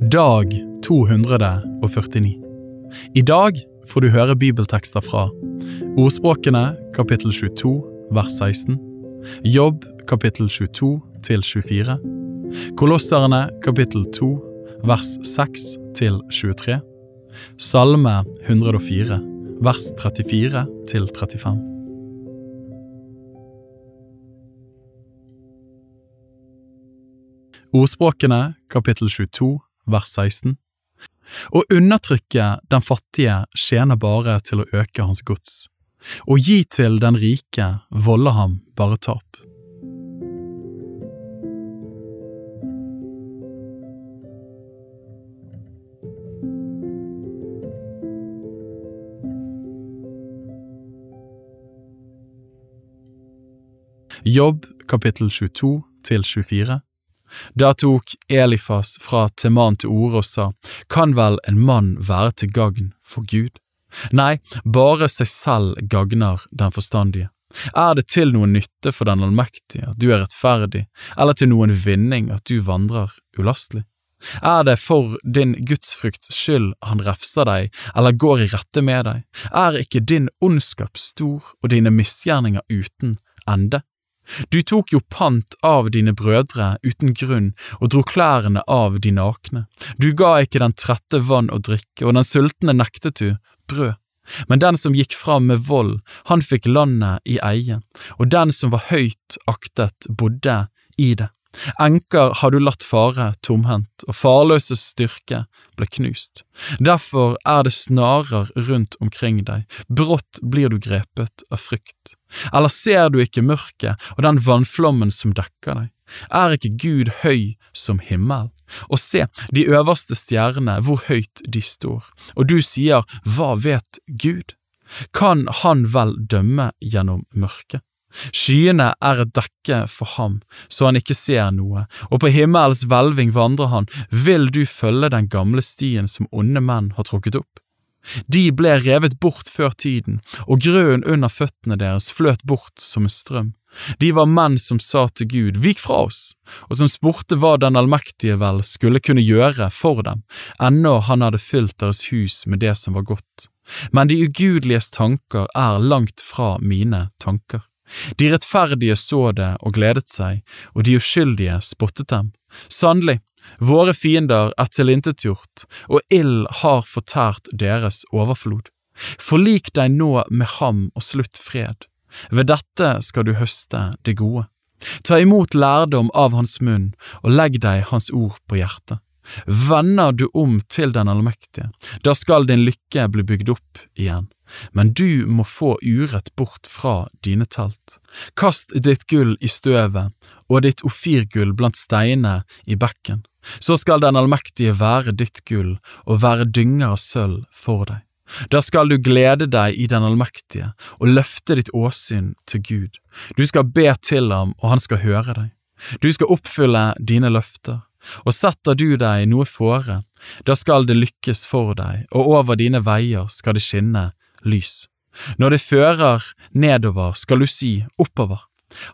Dag 249. I dag får du høre bibeltekster fra Ordspråkene kapittel 22 vers 16, Jobb kapittel 22 til 24, Kolosserne kapittel 2 vers 6 til 23, Salme 104 vers 34 til 35. Ordspråkene kapittel 22 vers 16 Å undertrykke den fattige tjener bare til å øke hans gods. Å gi til den rike volder ham bare tap. Jobb kapittel 22 til 24 Da tok Elifas fra Teman til orde og sa, Kan vel en mann være til gagn for Gud? Nei, bare seg selv gagner den forstandige. Er det til noen nytte for den allmektige at du er rettferdig, eller til noen vinning at du vandrer ulastelig? Er det for din gudsfrykts skyld han refser deg eller går i rette med deg? Er ikke din ondskap stor og dine misgjerninger uten ende? Du tok jo pant av dine brødre uten grunn og dro klærne av de nakne. Du ga ikke den trette vann å drikke, og den sultne nektet du brød. Men den som gikk fram med vold, han fikk landet i eie, og den som var høyt aktet, bodde i det. Enker har du latt fare tomhendt, og farløses styrke ble knust. Derfor er det snarer rundt omkring deg, brått blir du grepet av frykt. Eller ser du ikke mørket og den vannflommen som dekker deg? Er ikke Gud høy som himmel? Og se, de øverste stjernene, hvor høyt de står, og du sier, hva vet Gud? Kan han vel dømme gjennom mørket? Skyene er et dekke for ham, så han ikke ser noe, og på himmelens hvelving vandrer han, vil du følge den gamle stien som onde menn har trukket opp? De ble revet bort før tiden, og grøden under føttene deres fløt bort som en strøm. De var menn som sa til Gud, vik fra oss, og som spurte hva Den allmektige vel skulle kunne gjøre for dem, ennå han hadde fylt deres hus med det som var godt. Men de ugudeliges tanker er langt fra mine tanker. De rettferdige så det og gledet seg, og de uskyldige spottet dem. Sannelig, våre fiender er tilintetgjort, og ild har fortært deres overflod. Forlik deg nå med ham og slutt fred. Ved dette skal du høste det gode. Ta imot lærdom av hans munn, og legg deg hans ord på hjertet. Vender du om til den allmektige, da skal din lykke bli bygd opp igjen. Men du må få urett bort fra dine telt. Kast ditt gull i støvet og ditt ofirgull blant steinene i bekken. Så skal den allmektige være ditt gull og være dynger av sølv for deg. Da skal du glede deg i den allmektige og løfte ditt åsyn til Gud. Du skal be til ham, og han skal høre deg. Du skal oppfylle dine løfter. Og setter du deg noe fore, da skal det lykkes for deg, og over dine veier skal det skinne lys. Når det fører nedover, skal du si oppover.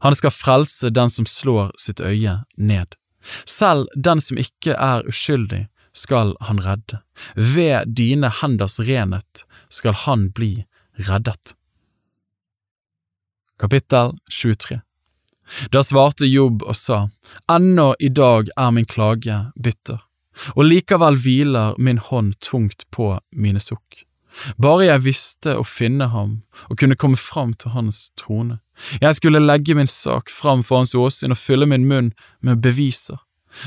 Han skal frelse den som slår sitt øye ned. Selv den som ikke er uskyldig, skal han redde. Ved dine henders renhet skal han bli reddet. Kapittel 23 Da svarte Jobb og sa, Ennå i dag er min klage bitter, og likevel hviler min hånd tungt på mine sukk. Bare jeg visste å finne ham og kunne komme fram til hans trone. Jeg skulle legge min sak fram for hans åsyn og fylle min munn med beviser.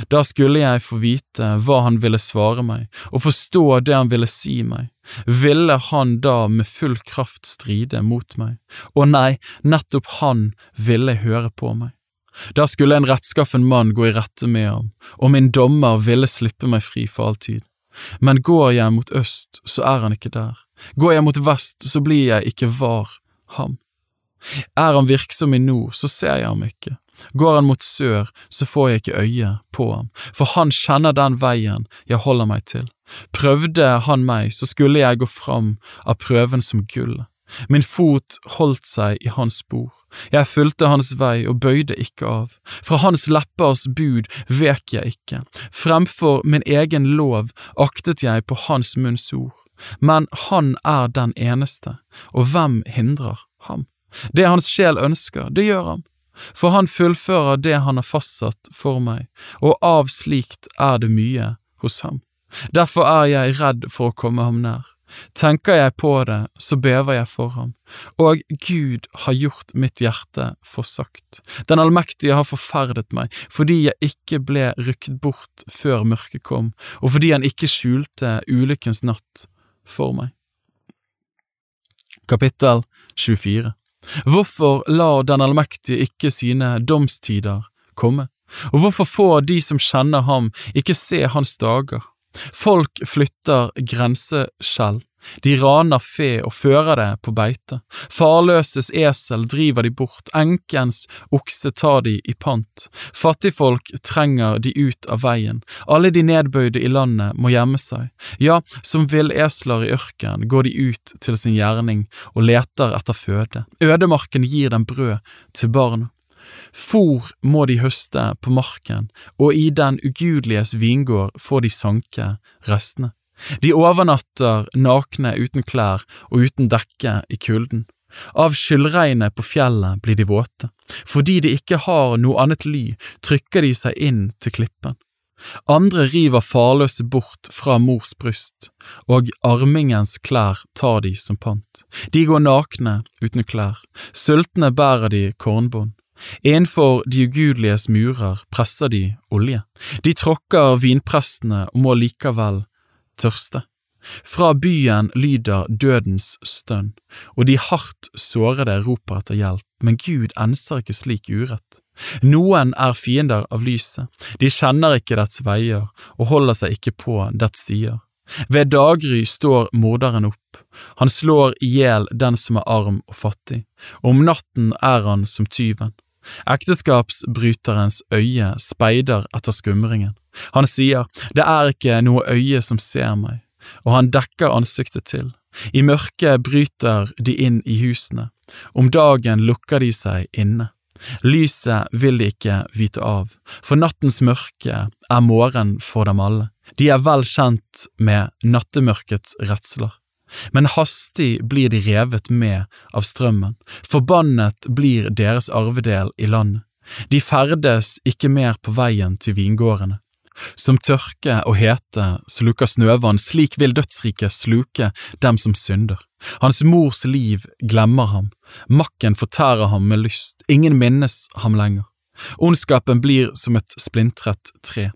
Da skulle jeg få vite hva han ville svare meg, og forstå det han ville si meg. Ville han da med full kraft stride mot meg? Å nei, nettopp han ville høre på meg. Da skulle en rettskaffen mann gå i rette med ham, og min dommer ville slippe meg fri for all tid. Men går jeg mot øst, så er han ikke der. Går jeg mot vest, så blir jeg ikke var ham. Er han virksom i nord, så ser jeg ham ikke. Går han mot sør, så får jeg ikke øye på ham, for han kjenner den veien jeg holder meg til. Prøvde han meg, så skulle jeg gå fram av prøven som gull. Min fot holdt seg i hans spor, jeg fulgte hans vei og bøyde ikke av. Fra hans leppers bud vek jeg ikke, fremfor min egen lov aktet jeg på hans munns ord. Men han er den eneste, og hvem hindrer ham? Det hans sjel ønsker, det gjør han, for han fullfører det han har fastsatt for meg, og av slikt er det mye hos ham. Derfor er jeg redd for å komme ham nær. Tenker jeg på det, så bever jeg for ham, og Gud har gjort mitt hjerte forsagt. Den allmektige har forferdet meg, fordi jeg ikke ble rykket bort før mørket kom, og fordi han ikke skjulte ulykkens natt for meg. Kapittel 24 Hvorfor lar Den allmektige ikke sine domstider komme, og hvorfor får de som kjenner ham, ikke se hans dager? Folk flytter grenseskjell, de raner fe og fører det på beite, farløses esel driver de bort, enkens okse tar de i pant, fattigfolk trenger de ut av veien, alle de nedbøyde i landet må gjemme seg, ja, som villesler i ørken går de ut til sin gjerning og leter etter føde, ødemarken gir dem brød til barna. Fôr må de høste på marken, og i den ugudeliges vingård får de sanke restene. De overnatter nakne uten klær og uten dekke i kulden. Av skyllregnet på fjellet blir de våte. Fordi de ikke har noe annet ly, trykker de seg inn til klippen. Andre river farløse bort fra mors bryst, og armingens klær tar de som pant. De går nakne uten klær, sultne bærer de kornbånd. Innenfor de ugudeliges murer presser de olje. De tråkker vinprestene og må likevel tørste. Fra byen lyder dødens stønn, og de hardt sårede roper etter hjelp, men Gud enser ikke slik urett. Noen er fiender av lyset, de kjenner ikke dets veier og holder seg ikke på dets stier. Ved daggry står morderen opp, han slår i hjel den som er arm og fattig, og om natten er han som tyven. Ekteskapsbryterens øye speider etter skumringen. Han sier, det er ikke noe øye som ser meg, og han dekker ansiktet til. I mørket bryter de inn i husene, om dagen lukker de seg inne. Lyset vil de ikke vite av, for nattens mørke er morgen for dem alle. De er vel kjent med nattemørkets redsler. Men hastig blir de revet med av strømmen, forbannet blir deres arvedel i landet. De ferdes ikke mer på veien til vingårdene. Som tørke og hete sluker snøvann, slik vil dødsriket sluke dem som synder. Hans mors liv glemmer ham, makken fortærer ham med lyst, ingen minnes ham lenger. Ondskapen blir som et splintret tre.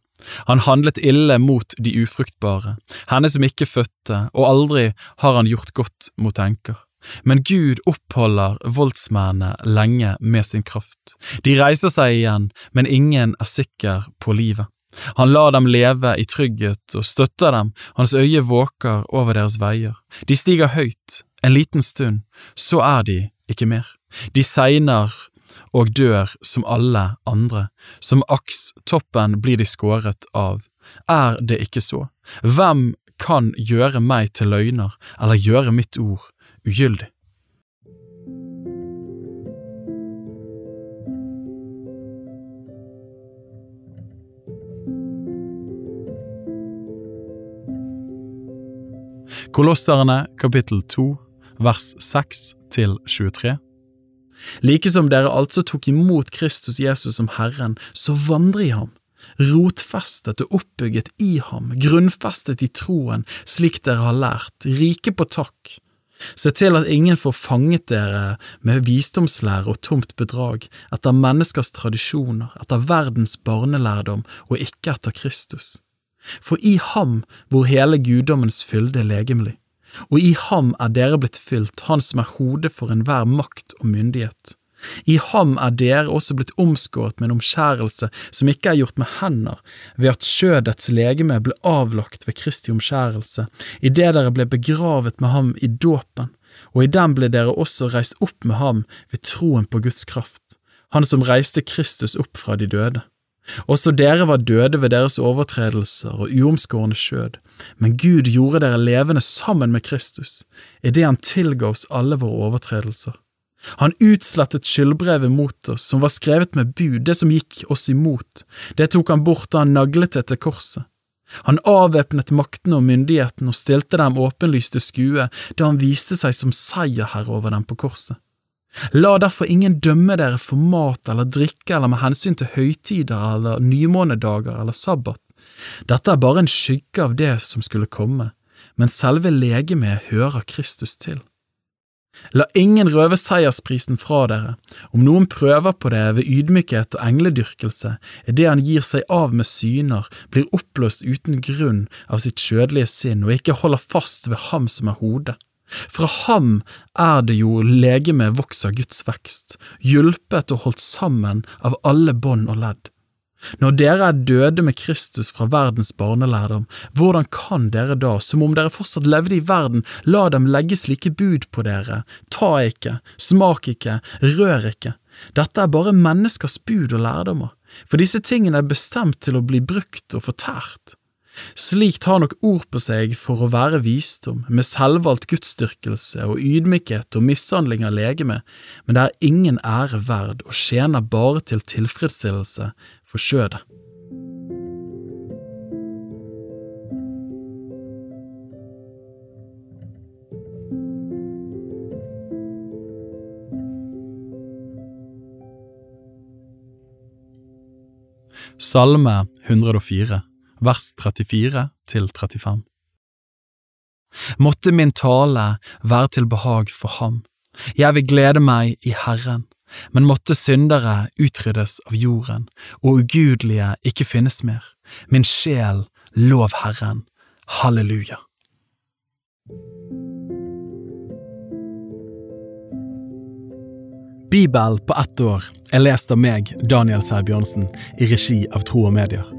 Han handlet ille mot de ufruktbare, henne som ikke fødte, og aldri har han gjort godt mot enker. Men Gud oppholder voldsmennene lenge med sin kraft. De reiser seg igjen, men ingen er sikker på livet. Han lar dem leve i trygghet og støtter dem, hans øye våker over deres veier. De stiger høyt, en liten stund, så er de ikke mer. De segner og dør som alle andre, som akstoppen blir de skåret av. Er det ikke så? Hvem kan gjøre meg til løgner eller gjøre mitt ord ugyldig? Kolosserne kapittel 2 vers 6 til 23 Like som dere altså tok imot Kristus Jesus som Herren, så vandre i ham, rotfestet og oppbygget i ham, grunnfestet i troen, slik dere har lært, rike på takk. Se til at ingen får fanget dere med visdomslære og tomt bedrag, etter menneskers tradisjoner, etter verdens barnelærdom og ikke etter Kristus. For i ham bor hele guddommens fylde legemlig og i ham er dere blitt fylt, han som er hodet for enhver makt og myndighet. I ham er dere også blitt omskåret med en omskjærelse som ikke er gjort med hender, ved at skjødets legeme ble avlagt ved Kristi omskjærelse, idet dere ble begravet med ham i dåpen, og i den ble dere også reist opp med ham ved troen på Guds kraft, han som reiste Kristus opp fra de døde Også dere var døde ved deres overtredelser og uomskårne skjød, men Gud gjorde dere levende sammen med Kristus, idet han tilga oss alle våre overtredelser. Han utslettet skyldbrevet mot oss som var skrevet med bud, det som gikk oss imot, det tok han bort da han naglet det til korset. Han avvæpnet maktene og myndigheten og stilte dem åpenlyst til skue da han viste seg som seierherre over dem på korset. La derfor ingen dømme dere for mat eller drikke eller med hensyn til høytider eller nymånedager eller sabbat. Dette er bare en skygge av det som skulle komme, men selve legemet hører Kristus til. La ingen røve seiersprisen fra dere, om noen prøver på det ved ydmykhet og engledyrkelse, er det han gir seg av med syner, blir oppblåst uten grunn av sitt skjødelige sinn og ikke holder fast ved ham som er hodet. Fra ham er det jo legemet vokser Guds vekst, hjulpet og holdt sammen av alle bånd og ledd. Når dere er døde med Kristus fra verdens barnelærdom, hvordan kan dere da, som om dere fortsatt levde i verden, la dem legge slike bud på dere, ta ikke, smak ikke, rør ikke? Dette er bare menneskers bud og lærdommer, for disse tingene er bestemt til å bli brukt og fortært. Slikt har nok ord på seg for å være visdom, med selvvalgt gudsdyrkelse og ydmykhet og mishandling av legeme, men det er ingen ære verd og tjener bare til tilfredsstillelse for skjødet. Salme 104 vers 34 til 35. Måtte min tale være til behag for ham, jeg vil glede meg i Herren, men måtte syndere utryddes av jorden, og ugudelige ikke finnes mer. Min sjel, lov Herren. Halleluja. Bibel på ett år er lest av meg, Daniel Sæbjørnsen, i regi av Tro og Medier.